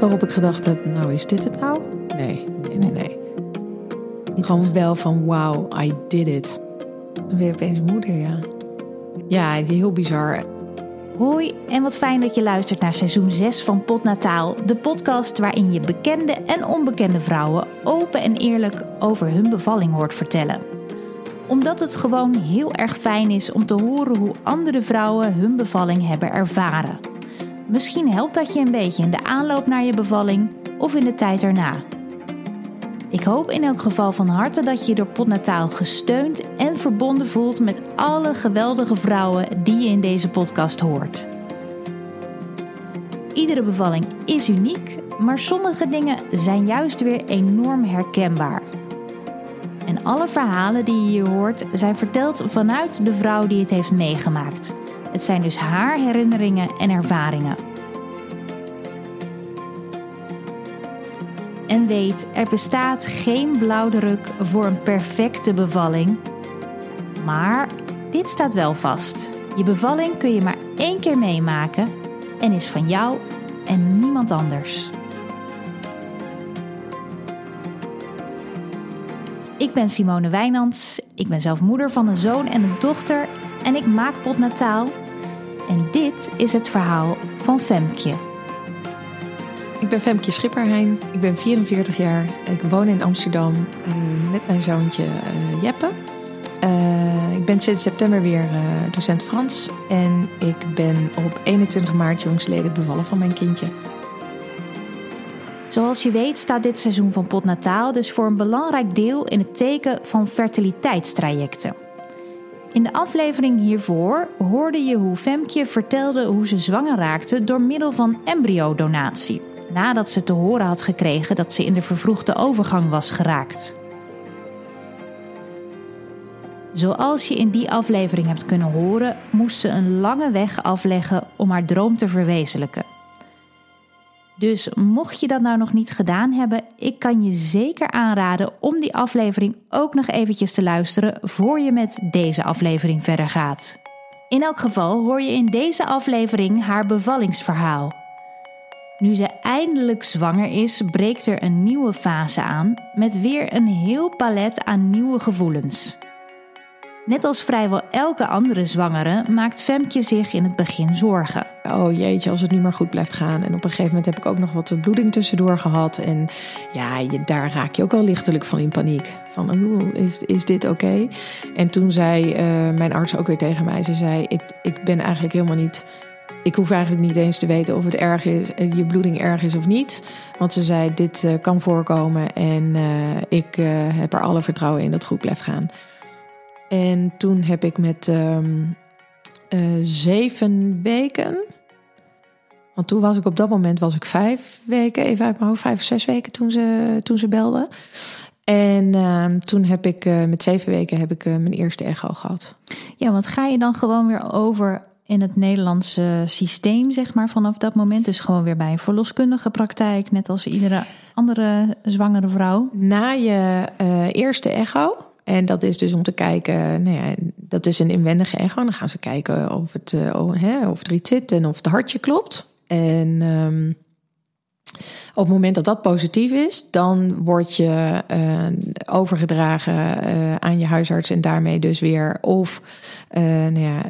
moment waarop ik gedacht heb, nou is dit het nou? Nee, nee, nee, nee. Gewoon wel van wow, I did it. Dan ben je opeens moeder, ja. Ja, heel bizar. Hoi en wat fijn dat je luistert naar seizoen 6 van Potnataal, de podcast waarin je bekende en onbekende vrouwen open en eerlijk over hun bevalling hoort vertellen. Omdat het gewoon heel erg fijn is om te horen hoe andere vrouwen hun bevalling hebben ervaren. Misschien helpt dat je een beetje in de aanloop naar je bevalling of in de tijd erna. Ik hoop in elk geval van harte dat je door Potnataal gesteund en verbonden voelt met alle geweldige vrouwen die je in deze podcast hoort. Iedere bevalling is uniek, maar sommige dingen zijn juist weer enorm herkenbaar. En alle verhalen die je hier hoort zijn verteld vanuit de vrouw die het heeft meegemaakt. Het zijn dus haar herinneringen en ervaringen. En weet, er bestaat geen blauwdruk voor een perfecte bevalling. Maar dit staat wel vast. Je bevalling kun je maar één keer meemaken en is van jou en niemand anders. Ik ben Simone Wijnands. Ik ben zelf moeder van een zoon en een dochter en ik maak potnataal. En dit is het verhaal van Femke. Ik ben Femke Schipperheijn. Ik ben 44 jaar. Ik woon in Amsterdam uh, met mijn zoontje uh, Jeppe. Uh, ik ben sinds september weer docent Frans. En ik ben op 21 maart jongsleden bevallen van mijn kindje. Zoals je weet staat dit seizoen van Potnataal dus voor een belangrijk deel in het teken van fertiliteitstrajecten. In de aflevering hiervoor hoorde je hoe Femke vertelde hoe ze zwanger raakte door middel van embryodonatie nadat ze te horen had gekregen dat ze in de vervroegde overgang was geraakt. Zoals je in die aflevering hebt kunnen horen, moest ze een lange weg afleggen om haar droom te verwezenlijken. Dus mocht je dat nou nog niet gedaan hebben, ik kan je zeker aanraden om die aflevering ook nog eventjes te luisteren voor je met deze aflevering verder gaat. In elk geval hoor je in deze aflevering haar bevallingsverhaal. Nu ze eindelijk zwanger is, breekt er een nieuwe fase aan met weer een heel palet aan nieuwe gevoelens. Net als vrijwel elke andere zwangere maakt Femke zich in het begin zorgen. Oh jeetje, als het nu maar goed blijft gaan. En op een gegeven moment heb ik ook nog wat bloeding tussendoor gehad. En ja, je, daar raak je ook wel lichtelijk van in paniek. Van, oh, is, is dit oké? En toen zei uh, mijn arts ook weer tegen mij. Ze zei, ik, ik ben eigenlijk helemaal niet ik hoef eigenlijk niet eens te weten of het erg is, eh, je bloeding erg is of niet. Want ze zei: Dit kan voorkomen en ik heb er alle vertrouwen in dat het goed blijft gaan. En toen heb ik met um, zeven weken. Want toen was ik op dat moment was ik vijf weken, even uit mijn hoofd, vijf of zes weken toen ze, toen ze belde. En uh, toen heb ik met zeven weken heb ik mijn eerste echo gehad. Ja, want ga je dan gewoon weer over in het Nederlandse systeem, zeg maar, vanaf dat moment. Dus gewoon weer bij een verloskundige praktijk, net als iedere andere zwangere vrouw. Na je uh, eerste echo, en dat is dus om te kijken, nou ja, dat is een inwendige echo. Dan gaan ze kijken of, het, uh, hè, of er iets zit en of het hartje klopt. En um, op het moment dat dat positief is, dan word je uh, overgedragen uh, aan je huisarts en daarmee dus weer of nou ja,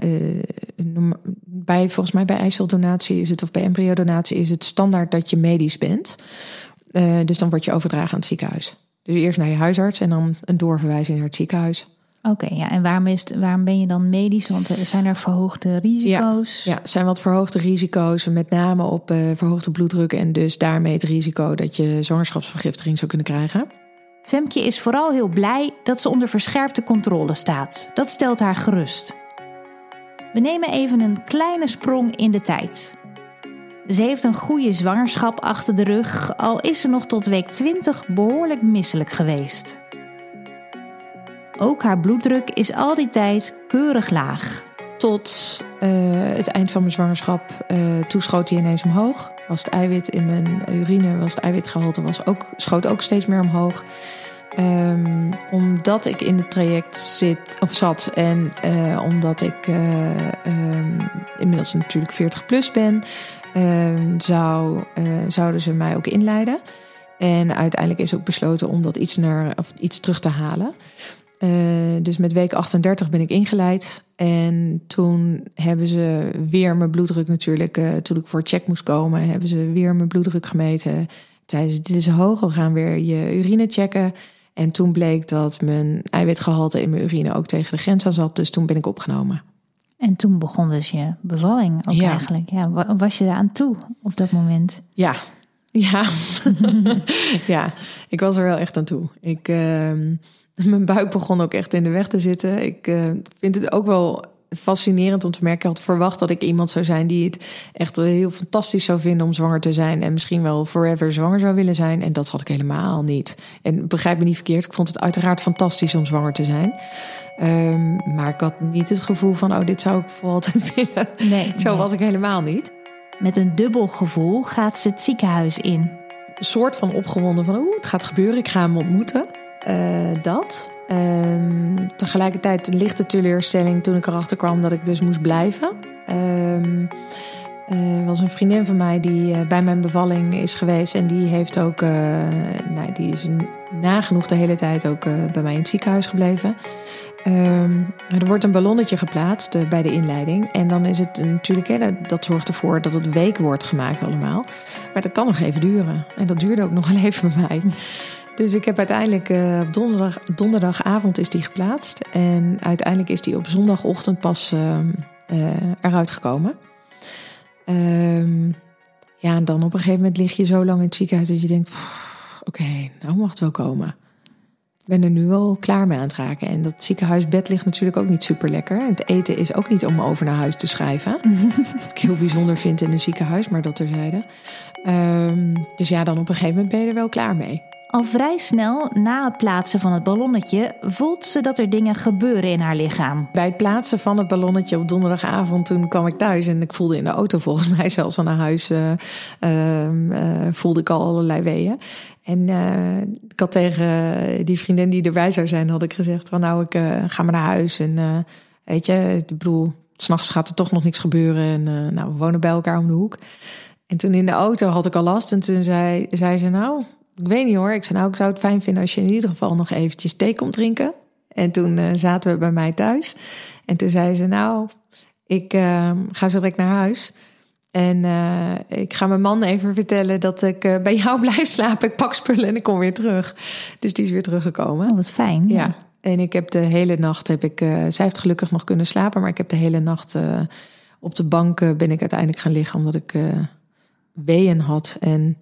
bij volgens mij bij eiceldonatie is het of bij embryodonatie is het standaard dat je medisch bent. dus dan word je overgedragen aan het ziekenhuis. Dus eerst naar je huisarts en dan een doorverwijzing naar het ziekenhuis. Oké, ja. En waarom, is het, waarom ben je dan medisch? Want er zijn er verhoogde risico's? Ja, er zijn wat verhoogde risico's, met name op uh, verhoogde bloeddruk en dus daarmee het risico dat je zwangerschapsvergiftiging zou kunnen krijgen. Femke is vooral heel blij dat ze onder verscherpte controle staat. Dat stelt haar gerust. We nemen even een kleine sprong in de tijd. Ze heeft een goede zwangerschap achter de rug, al is ze nog tot week 20 behoorlijk misselijk geweest. Ook haar bloeddruk is al die tijd keurig laag. Tot uh, het eind van mijn zwangerschap. Uh, schoot hij ineens omhoog. Was het eiwit in mijn urine, was het eiwitgehalte was ook, schoot ook steeds meer omhoog. Um, omdat ik in het traject zit, of zat en uh, omdat ik um, inmiddels natuurlijk 40 plus ben, ehm, zou, eh, zouden ze mij ook inleiden. En uiteindelijk is ook besloten om dat iets, naar, of iets terug te halen. Eh, dus met week 38 ben ik ingeleid. En toen hebben ze weer mijn bloeddruk natuurlijk. Uh, toen ik voor check moest komen, hebben ze weer mijn bloeddruk gemeten. Zeiden ze, dit is hoog, we gaan weer je urine checken. En toen bleek dat mijn eiwitgehalte in mijn urine ook tegen de grens aan zat. Dus toen ben ik opgenomen. En toen begon dus je bevalling ook Ja. eigenlijk. Ja, was je daar aan toe op dat moment? Ja, ja. ja, ik was er wel echt aan toe. Ik, ehm, mijn buik begon ook echt in de weg te zitten. Ik eh, vind het ook wel fascinerend om te merken. Ik had verwacht dat ik iemand zou zijn die het echt heel fantastisch zou vinden om zwanger te zijn. En misschien wel forever zwanger zou willen zijn. En dat had ik helemaal niet. En begrijp me niet verkeerd, ik vond het uiteraard fantastisch om zwanger te zijn. Ehm, maar ik had niet het gevoel van, oh, dit zou ik voor altijd willen. Nee. Zo nee. was ik helemaal niet. Met een dubbel gevoel gaat ze het ziekenhuis in. Een soort van opgewonden van, oeh, het gaat gebeuren, ik ga hem ontmoeten. Eh, dat. Ehm, tegelijkertijd een lichte teleurstelling toen ik erachter kwam dat ik dus moest blijven. Ehm er was een vriendin van mij die eh, bij mijn bevalling is geweest. En die heeft ook, eh, nou, die is nagenoeg de hele tijd ook eh, bij mij in het ziekenhuis gebleven. Ehm, er wordt een ballonnetje geplaatst eh, bij de inleiding. En dan is het natuurlijk, hè, dat, dat zorgt ervoor dat het week wordt gemaakt allemaal. Maar dat kan nog even duren. En dat duurde ook nog wel even bij mij. Dus ik heb uiteindelijk eh, op donderdag, donderdagavond is die geplaatst. En uiteindelijk is die op zondagochtend pas ehm, eh, eruit gekomen. Ehm, ja, en dan op een gegeven moment lig je zo lang in het ziekenhuis dat je denkt: "Pff, oké, nou mag het wel komen. Ik ben er nu wel klaar mee aan het raken. En dat ziekenhuisbed ligt natuurlijk ook niet super lekker. En het eten is ook niet om over naar huis te schrijven. Wat ik heel bijzonder vind in een ziekenhuis, maar dat terzijde. Ehm, dus ja, dan op een gegeven moment ben je er wel klaar mee. Al vrij snel na het plaatsen van het ballonnetje voelt ze dat er dingen gebeuren in haar lichaam. Bij het plaatsen van het ballonnetje op donderdagavond, toen kwam ik thuis en ik voelde in de auto volgens mij zelfs al naar huis, eh, ehm, eh, voelde ik al allerlei weeën. En eh, ik had tegen die vriendin die erbij zou zijn, had ik gezegd van nou, ik ga maar naar huis. En weet je, ik bedoel, s'nachts gaat er toch nog niks gebeuren. En nou, we wonen bij elkaar om de hoek. En toen in de auto had ik al last en toen zei, zei ze nou, ik weet niet hoor. Ik zei nou, ik zou het fijn vinden als je in ieder geval nog eventjes thee komt drinken. En toen eh, zaten we bij mij thuis. En toen zei ze, nou, ik eh, ga zo direct naar huis. En eh, ik ga mijn man even vertellen dat ik bij jou blijf slapen. Ik pak spullen en ik kom weer terug. Dus die is weer teruggekomen. Oh, wat fijn. Ja. En ik heb de hele nacht, heb ik, eh, zij heeft gelukkig nog kunnen slapen. Maar ik heb de hele nacht op de bank ben ik uiteindelijk gaan liggen. Omdat ik weeën had. En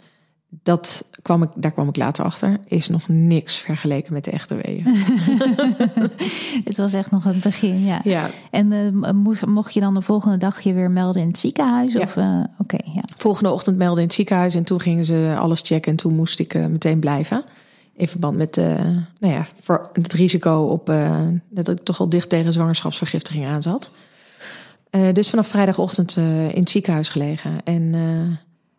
dat kwam ik, daar kwam ik later achter. Is nog niks vergeleken met de echte weeën. Het was echt nog het begin, ja. ja, En eh, moest, mocht je dan de volgende dag je weer melden in het ziekenhuis? Ja. Of, Oké, ja. volgende ochtend meldde in het ziekenhuis en toen gingen ze alles checken en toen moest ik eh, meteen blijven. In verband met nou ja, voor het risico op dat ik toch al dicht tegen zwangerschapsvergiftiging aan zat. Dus vanaf vrijdagochtend in het ziekenhuis gelegen. En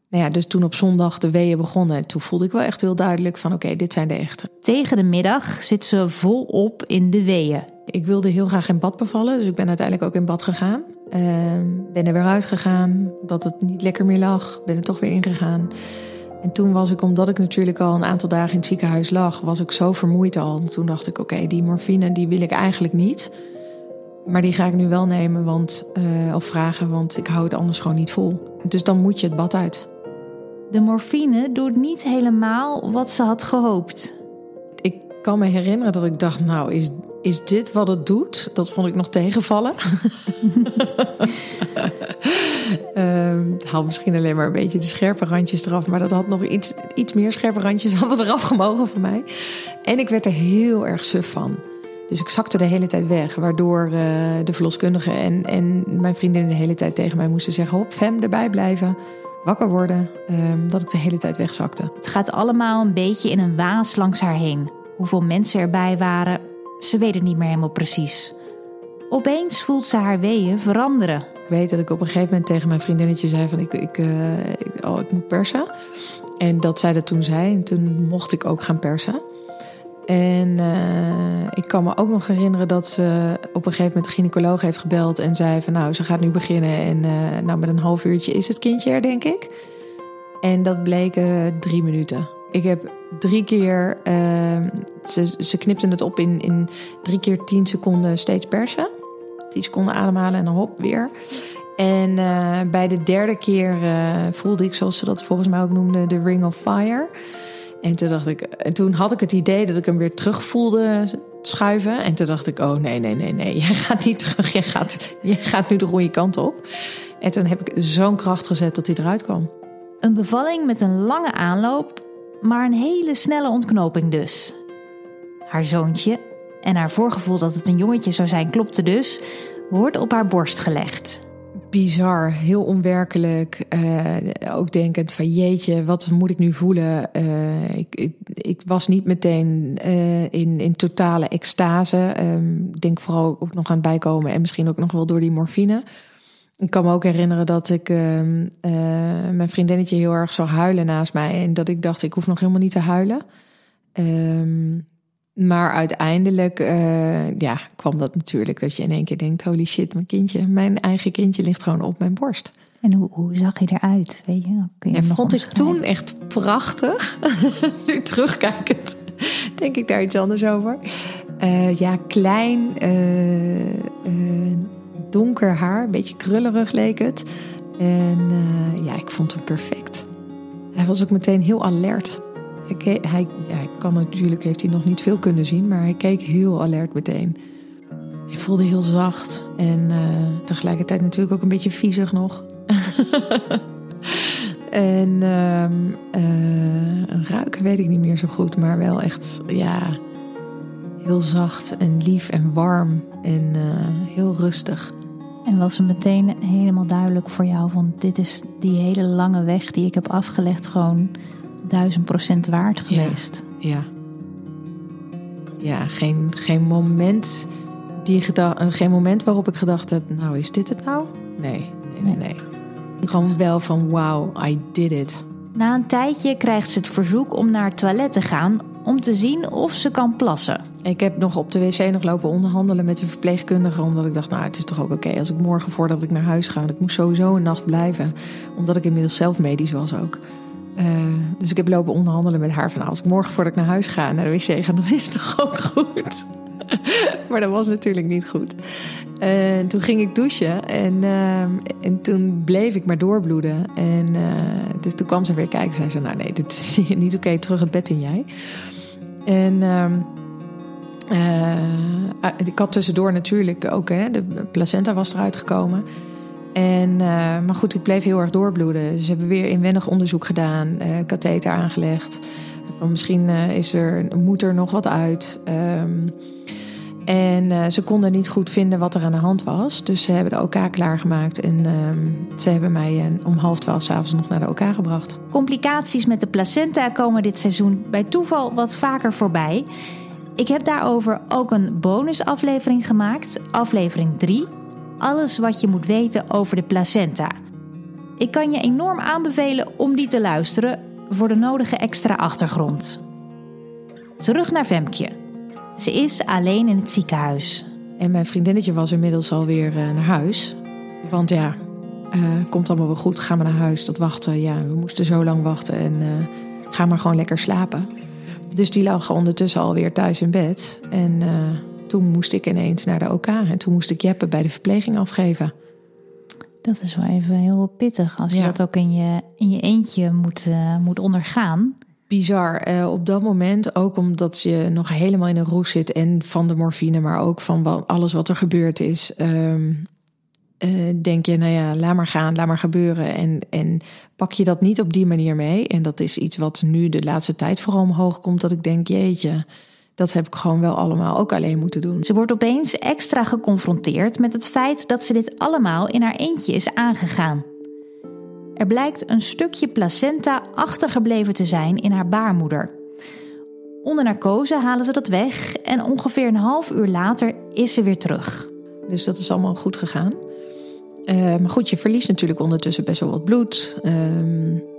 nou ja, dus toen op zondag de weeën begonnen, toen voelde ik wel echt heel duidelijk van oké, dit zijn de echte. Tegen de middag zit ze volop in de weeën. Ik wilde heel graag in bad bevallen, dus ik ben uiteindelijk ook in bad gegaan. Ehm, ben er weer uitgegaan, dat het niet lekker meer lag. Ben er toch weer ingegaan. En toen was ik, omdat ik natuurlijk al een aantal dagen in het ziekenhuis lag, was ik zo vermoeid al. Toen dacht ik, oké, die morfine die wil ik eigenlijk niet. Maar die ga ik nu wel nemen, want, eh, of vragen, want ik hou het anders gewoon niet vol. Dus dan moet je het bad uit. De morfine doet niet helemaal wat ze had gehoopt. Ik kan me herinneren dat ik dacht, nou, is, is dit wat het doet? Dat vond ik nog tegenvallen. Ehm, het haalt misschien alleen maar een beetje de scherpe randjes eraf. Maar dat had nog iets, iets meer scherpe randjes hadden eraf gemogen voor mij. En ik werd er heel erg suf van. Dus ik zakte de hele tijd weg. Waardoor eh, de verloskundige en, en mijn vriendin de hele tijd tegen mij moesten zeggen... hop, fem, erbij blijven, wakker worden. Ehm, dat ik de hele tijd wegzakte. Het gaat allemaal een beetje in een waas langs haar heen. Hoeveel mensen erbij waren, ze weet het niet meer helemaal precies. Opeens voelt ze haar weeën veranderen. Ik weet dat ik op een gegeven moment tegen mijn vriendinnetje zei van ik, ik, eh, ik, oh, ik moet persen. En dat zij dat toen zei. En toen mocht ik ook gaan persen. En uh, ik kan me ook nog herinneren dat ze op een gegeven moment de gynaecoloog heeft gebeld en zei van nou, ze gaat nu beginnen en uh, nou met een half uurtje is het kindje er, denk ik. En dat bleken drie minuten. Ik heb drie keer, uh, ze, ze knipten het op in, in drie keer tien seconden steeds persen. Tien seconden ademhalen en dan hop, weer. En uh, bij de derde keer voelde ik, zoals ze dat volgens mij ook noemden, de Ring of Fire. En toen dacht ik, en toen had ik het idee dat ik hem weer terug voelde schuiven. En toen dacht ik, oh nee, nee, nee, nee, jij gaat niet terug, jij gaat, jij gaat nu de goede kant op. En toen heb ik zo'n kracht gezet dat hij eruit kwam. Een bevalling met een lange aanloop, maar een hele snelle ontknoping dus. Haar zoontje en haar voorgevoel dat het een jongetje zou zijn klopte dus, wordt op haar borst gelegd bizar, heel onwerkelijk. Uh, ook denkend van jeetje, wat moet ik nu voelen? Uh, ik, ik, was niet meteen uh, in, in totale extase. Um, ik denk vooral ook nog aan bijkomen en misschien ook nog wel door die morfine. Ik kan me ook herinneren dat ik ehm, mijn vriendinnetje heel erg zou huilen naast mij. En dat ik dacht, ik hoef nog helemaal niet te huilen. Um, maar uiteindelijk uh, ja, kwam dat natuurlijk dat je in één keer denkt: holy shit, mijn kindje, mijn eigen kindje ligt gewoon op mijn borst. En hoe, hoe zag je eruit? Weet je? Je ja, vond ik toen echt prachtig. nu terugkijkend, denk ik daar iets anders over. Uh, ja, klein, uh, donker haar, een beetje krullerig leek het. En ja, ik vond hem perfect. Hij was ook meteen heel alert. Hij, hij, kan natuurlijk, heeft hij nog niet veel kunnen zien, maar hij keek heel alert meteen. Hij voelde heel zacht en uh, tegelijkertijd natuurlijk ook een beetje viezig nog. en uh, uh, ruiken weet ik niet meer zo goed, maar wel echt, ja, heel zacht en lief en warm en uh, heel rustig. En was het meteen helemaal duidelijk voor jou van dit is die hele lange weg die ik heb afgelegd gewoon duizend procent waard geweest. Ja, ja. ja geen, geen, moment die geen moment waarop ik gedacht heb, nou is dit het nou? Nee, nee, nee. nee. Gewoon wel van wow, I did it. Na een tijdje krijgt ze het verzoek om naar het toilet te gaan om te zien of ze kan plassen. Ik heb nog op de wc nog lopen onderhandelen met de verpleegkundige. Omdat ik dacht, nou het is toch ook oké als ik morgen voordat ik naar huis ga. Want ik moest sowieso een nacht blijven. Omdat ik inmiddels zelf medisch was ook. Uh, dus ik heb lopen onderhandelen met haar van als ik morgen voordat ik naar huis ga naar de wc ga, dan is het toch ook goed. maar dat was natuurlijk niet goed. En uh, toen ging ik douchen en, uh, en toen bleef ik maar doorbloeden. En dus toen kwam ze weer kijken en zei ze, nou nee, dit is niet oké, terug het bed in jij. En ehm, ik had tussendoor natuurlijk ook, hè, de placenta was eruit gekomen. En, uh, maar goed, ik bleef heel erg doorbloeden. Ze hebben weer inwendig onderzoek gedaan, uh, katheter aangelegd. Van misschien uh, is er, moet er nog wat uit. Um, en ze konden niet goed vinden wat er aan de hand was. Dus ze hebben de OK klaargemaakt. En um, ze hebben mij om half twaalf s'avonds nog naar de OK gebracht. Complicaties met de placenta komen dit seizoen bij toeval wat vaker voorbij. Ik heb daarover ook een bonusaflevering gemaakt, aflevering 3 alles wat je moet weten over de placenta. Ik kan je enorm aanbevelen om die te luisteren voor de nodige extra achtergrond. Terug naar Femke. Ze is alleen in het ziekenhuis. En mijn vriendinnetje was inmiddels alweer uh, naar huis. Want ja, uh, komt allemaal wel goed, ga maar naar huis. Dat wachten, ja, we moesten zo lang wachten en uh, ga maar gewoon lekker slapen. Dus die lag ondertussen alweer thuis in bed. En toen moest ik ineens naar de OK en toen moest ik Jeppe bij de verpleging afgeven. Dat is wel even heel pittig als je dat ook in je, in je eentje moet, uh, moet ondergaan. Bizar. Uh, op dat moment, ook omdat je nog helemaal in een roes zit en van de morfine, maar ook van wat, alles wat er gebeurd is. Um, uh, denk je, nou ja, laat maar gaan, laat maar gebeuren. En, en pak je dat niet op die manier mee. En dat is iets wat nu de laatste tijd vooral omhoog komt. Dat ik denk, jeetje, dat heb ik gewoon wel allemaal ook alleen moeten doen. Ze wordt opeens extra geconfronteerd met het feit dat ze dit allemaal in haar eentje is aangegaan. Er blijkt een stukje placenta achtergebleven te zijn in haar baarmoeder. Onder narcose halen ze dat weg en ongeveer een half uur later is ze weer terug. Dus dat is allemaal goed gegaan. Uh, maar goed, je verliest natuurlijk ondertussen best wel wat bloed. Uh, uh,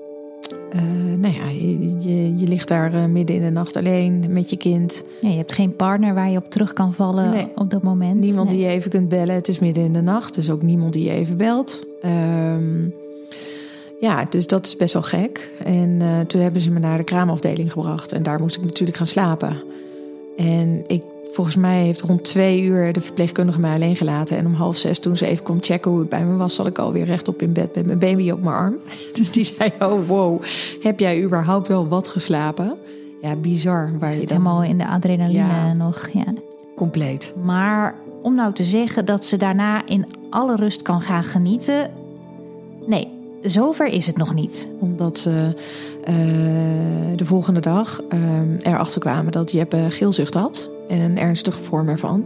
nou ja, je, je, je ligt daar eh, midden in de nacht alleen met je kind. Ja, je hebt geen partner waar je op terug kan vallen Nee. op dat moment. Niemand Nee. die je even kunt bellen. Het is midden in de nacht, dus ook niemand die je even belt. Ehm, ja, dus dat is best wel gek. En eh, toen hebben ze me naar de kraamafdeling gebracht. En daar moest ik natuurlijk gaan slapen. En ik, volgens mij heeft rond twee uur de verpleegkundige mij alleen gelaten. En om half zes, toen ze even kwam checken hoe het bij me was, zat ik alweer rechtop in bed met mijn baby op mijn arm. Dus die zei: Oh, wow, heb jij überhaupt wel wat geslapen? Ja, bizar. Waar Je zit dan helemaal in de adrenaline Ja. nog. Ja. compleet. Maar om nou te zeggen dat ze daarna in alle rust kan gaan genieten. Nee, zover is het nog niet. Omdat ze eh, de volgende dag eh, erachter kwamen dat Jeppe geelzucht had. En een ernstige vorm ervan.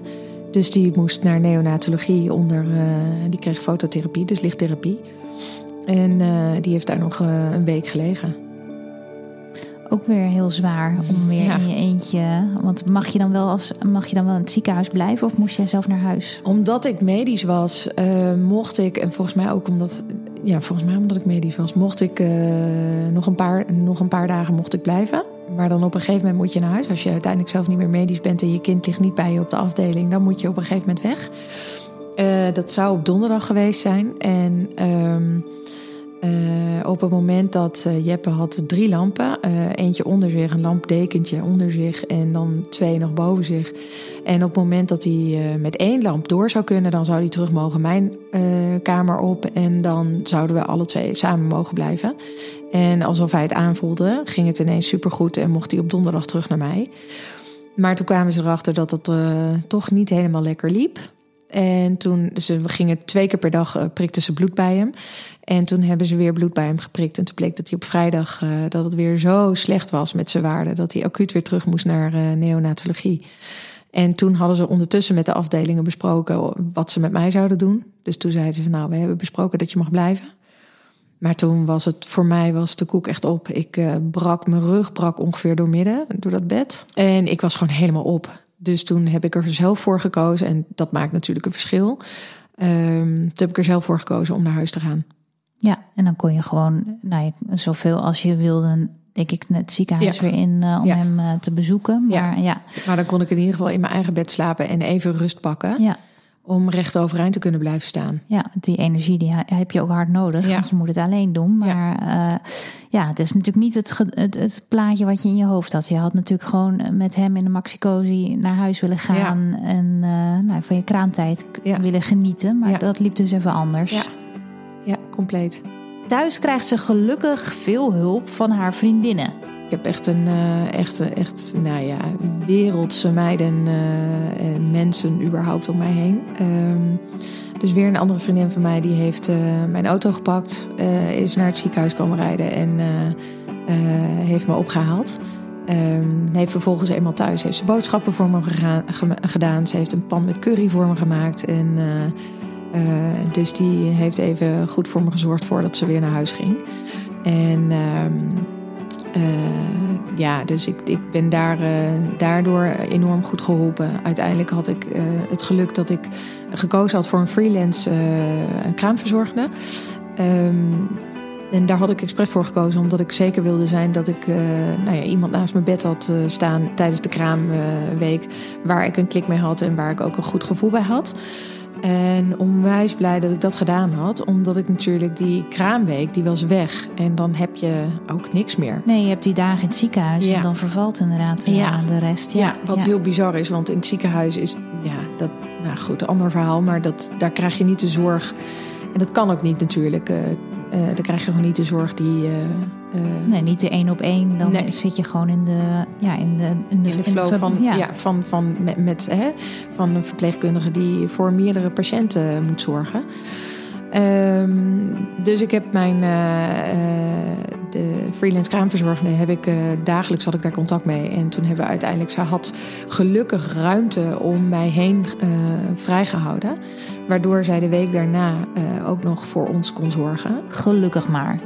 Dus die moest naar neonatologie onder... eh, die kreeg fototherapie, dus lichttherapie. En eh, die heeft daar nog eh, een week gelegen. Ook weer heel zwaar om weer Ja. in je eentje. Want mag je dan wel als mag je dan wel in het ziekenhuis blijven of moest jij zelf naar huis? Omdat ik medisch was, mocht ik... En volgens mij ook omdat... Ja, volgens mij omdat ik medisch was, mocht ik nog, een paar, nog een paar dagen mocht ik blijven. Maar dan op een gegeven moment moet je naar huis. Als je uiteindelijk zelf niet meer medisch bent en je kind ligt niet bij je op de afdeling, dan moet je op een gegeven moment weg. Eh, dat zou op donderdag geweest zijn. En ehm, eh, op het moment dat eh, Jeppe had drie lampen. eentje onder zich, een lampdekentje onder zich en dan twee nog boven zich. En op het moment dat hij met één lamp door zou kunnen, dan zou hij terug mogen mijn kamer op. En dan zouden we alle twee samen mogen blijven. En alsof hij het aanvoelde, ging het ineens supergoed en mocht hij op donderdag terug naar mij. Maar toen kwamen ze erachter dat het eh, toch niet helemaal lekker liep. En toen, ze gingen twee keer per dag, eh, prikten ze bloed bij hem. En toen hebben ze weer bloed bij hem geprikt. En toen bleek dat hij op vrijdag, eh, dat het weer zo slecht was met zijn waarde. Dat hij acuut weer terug moest naar neonatologie. En toen hadden ze ondertussen met de afdelingen besproken wat ze met mij zouden doen. Dus toen zeiden ze van nou, we hebben besproken dat je mag blijven. Maar toen was het voor mij was de koek echt op. Ik eh, brak mijn rug, brak ongeveer door midden, door dat bed. En ik was gewoon helemaal op. Dus toen heb ik er zelf voor gekozen. En dat maakt natuurlijk een verschil. Ehm, toen heb ik er zelf voor gekozen om naar huis te gaan. Ja, en dan kon je gewoon nou, ja, zoveel als je wilde, denk ik, het ziekenhuis Ja. weer in eh, om Ja. hem eh, te bezoeken. Ja. Maar ja, Maar dan kon ik in ieder geval in mijn eigen bed slapen en even rust pakken. ja, Om recht overeind te kunnen blijven staan. ja, die energie die he- heb je ook hard nodig. Ja. Want je moet het alleen doen. Maar ja, ja het is natuurlijk niet het, het, het plaatje wat je in je hoofd had. Je had natuurlijk gewoon met hem in de maxicosi naar huis willen gaan. En eh, nou, van je kraamtijd willen genieten. Maar dat liep dus even anders. Ja. Ja, compleet. Thuis krijgt ze gelukkig veel hulp van haar vriendinnen. Ik heb echt een, eh, echt, echt, nou ja, wereldse meiden eh, en mensen überhaupt om mij heen. Ehm, dus weer een andere vriendin van mij, die heeft eh, mijn auto gepakt, is naar het ziekenhuis komen rijden en heeft me opgehaald. Ehm, heeft vervolgens eenmaal thuis heeft ze boodschappen voor me gedaan. Ze heeft een pan met curry voor me gemaakt. En, dus die heeft even goed voor me gezorgd voordat ze weer naar huis ging. En eh, ja, dus ik, ik ben daar, eh, daardoor enorm goed geholpen. Uiteindelijk had ik eh, het geluk dat ik gekozen had voor een freelance kraamverzorgende. Ehm, en daar had ik expres voor gekozen, omdat ik zeker wilde zijn dat ik nou ja, iemand naast mijn bed had staan tijdens de kraamweek. waar ik een klik mee had en waar ik ook een goed gevoel bij had. En onwijs blij dat ik dat gedaan had, omdat ik natuurlijk die kraamweek, die was weg. En dan heb je ook niks meer. Nee, je hebt die dagen in het ziekenhuis Ja. en dan vervalt inderdaad eh, de rest. Ja, Ja, wat heel bizar is, want in het ziekenhuis is, ja, dat, nou goed, een ander verhaal, maar dat, daar krijg je niet de zorg. En dat kan ook niet natuurlijk. Eh, dan krijg je gewoon niet de zorg die. eh, eh, Nee, niet de één op één. Dan Nee. zit je gewoon in de, ja, in de, in de, in de flow van, ja. ja. van, van, met, met, hè, van een verpleegkundige die voor meerdere patiënten moet zorgen. Ehm, dus ik heb mijn eh, eh, de freelance kraamverzorgende heb ik eh, dagelijks had ik daar contact mee en toen hebben we uiteindelijk ze had gelukkig ruimte om mij heen eh, vrijgehouden, waardoor zij de week daarna ook nog voor ons kon zorgen. Gelukkig maar.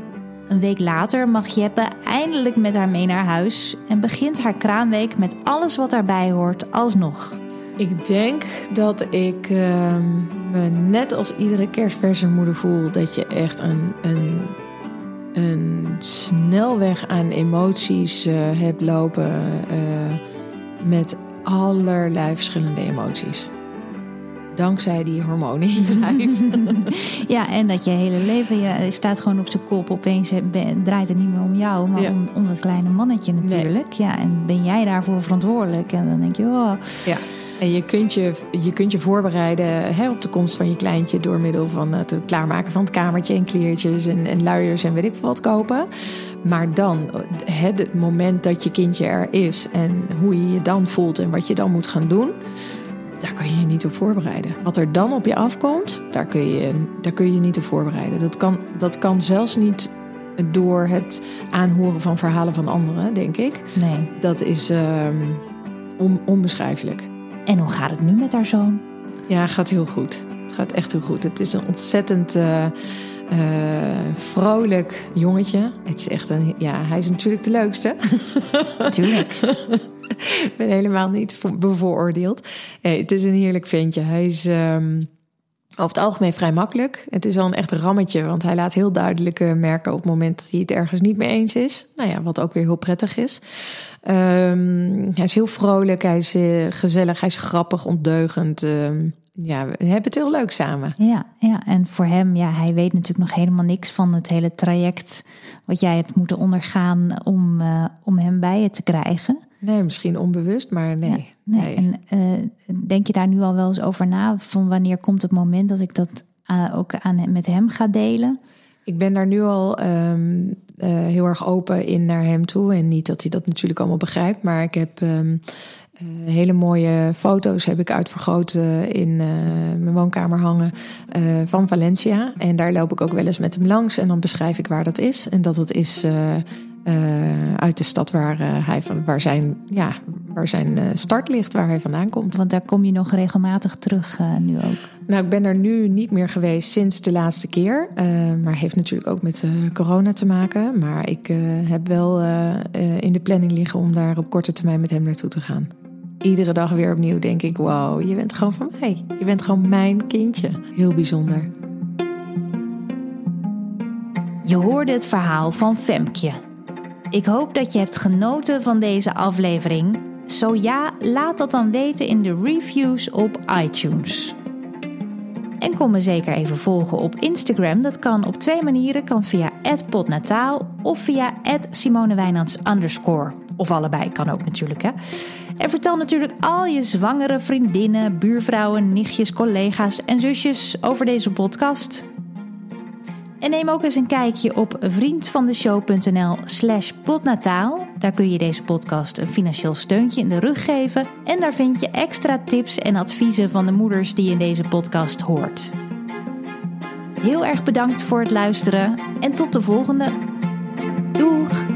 Een week later mag Jeppe eindelijk met haar mee naar huis en begint haar kraamweek met alles wat daarbij hoort alsnog. Ik denk dat ik ehm, me net als iedere kerstverse moeder voel dat je echt een, een, een snelweg aan emoties uh, heb lopen uh, met allerlei verschillende emoties. Dankzij die hormonen in je lijf. ja, en dat je hele leven je staat gewoon op zijn kop. Opeens draait het niet meer om jou, maar om, om dat kleine mannetje natuurlijk. Ja, en ben jij daarvoor verantwoordelijk? En dan denk je, oh. Ja. En je kunt je, je, kunt je voorbereiden hè, op de komst van je kleintje door middel van het klaarmaken van het kamertje en kleertjes en, en luiers en weet ik veel wat kopen. Maar dan, het moment dat je kindje er is en hoe je je dan voelt en wat je dan moet gaan doen, daar kan je je niet op voorbereiden. Wat er dan op je afkomt, daar kun je daar kun je niet op voorbereiden. Dat kan, dat kan zelfs niet door het aanhoren van verhalen van anderen, denk ik. Nee. Dat is um, on, onbeschrijfelijk. En hoe gaat het nu met haar zoon? Ja, gaat heel goed. Het gaat echt heel goed. Het is een ontzettend uh, uh, vrolijk jongetje. Het is echt een, ja, hij is natuurlijk de leukste. Natuurlijk. Ik ben helemaal niet bevooroordeeld. Nee, het is een heerlijk ventje. Hij is um, over het algemeen vrij makkelijk. Het is wel een echt rammetje, want hij laat heel duidelijk merken op het moment dat hij het ergens niet mee eens is. Nou ja, wat ook weer heel prettig is. Um, hij is heel vrolijk, hij is uh, gezellig, hij is grappig, ondeugend. Um, ja, we hebben het heel leuk samen. Ja, ja, en voor hem, ja, hij weet natuurlijk nog helemaal niks van het hele traject wat jij hebt moeten ondergaan om, uh, om hem bij je te krijgen. Nee, misschien onbewust, maar nee. Ja, nee. En uh, denk je daar nu al wel eens over na? Van wanneer komt het moment dat ik dat ook aan, met hem ga delen? Ik ben daar nu al um, uh, heel erg open in naar hem toe. En niet dat hij dat natuurlijk allemaal begrijpt. Maar ik heb um, uh, hele mooie foto's heb ik uitvergroten in uh, mijn woonkamer hangen van Valencia. En daar loop ik ook wel eens met hem langs. En dan beschrijf ik waar dat is. En dat het is uit de stad waar, hij van, waar zijn, ja, waar zijn start ligt, waar hij vandaan komt. Want daar kom je nog regelmatig terug nu ook. Nou, ik ben er nu niet meer geweest sinds de laatste keer. maar heeft natuurlijk ook met corona te maken. Maar ik heb wel in de planning liggen om daar op korte termijn met hem naartoe te gaan. Iedere dag weer opnieuw denk ik, wow, je bent gewoon van mij. Je bent gewoon mijn kindje. Heel bijzonder. Je hoorde het verhaal van Femkje. Ik hoop dat je hebt genoten van deze aflevering. Zo ja, laat dat dan weten in de reviews op iTunes. En kom me zeker even volgen op Instagram. Dat kan op twee manieren. Kan via @podnataal of via @simonewijnands. Of allebei kan ook natuurlijk hè. En vertel natuurlijk al je zwangere vriendinnen, buurvrouwen, nichtjes, collega's en zusjes over deze podcast. En neem ook eens een kijkje op vriendvandeshow.nl slash potnataal. Daar kun je deze podcast een financieel steuntje in de rug geven. En daar vind je extra tips en adviezen van de moeders die in deze podcast hoort. Heel erg bedankt voor het luisteren en tot de volgende. Doeg!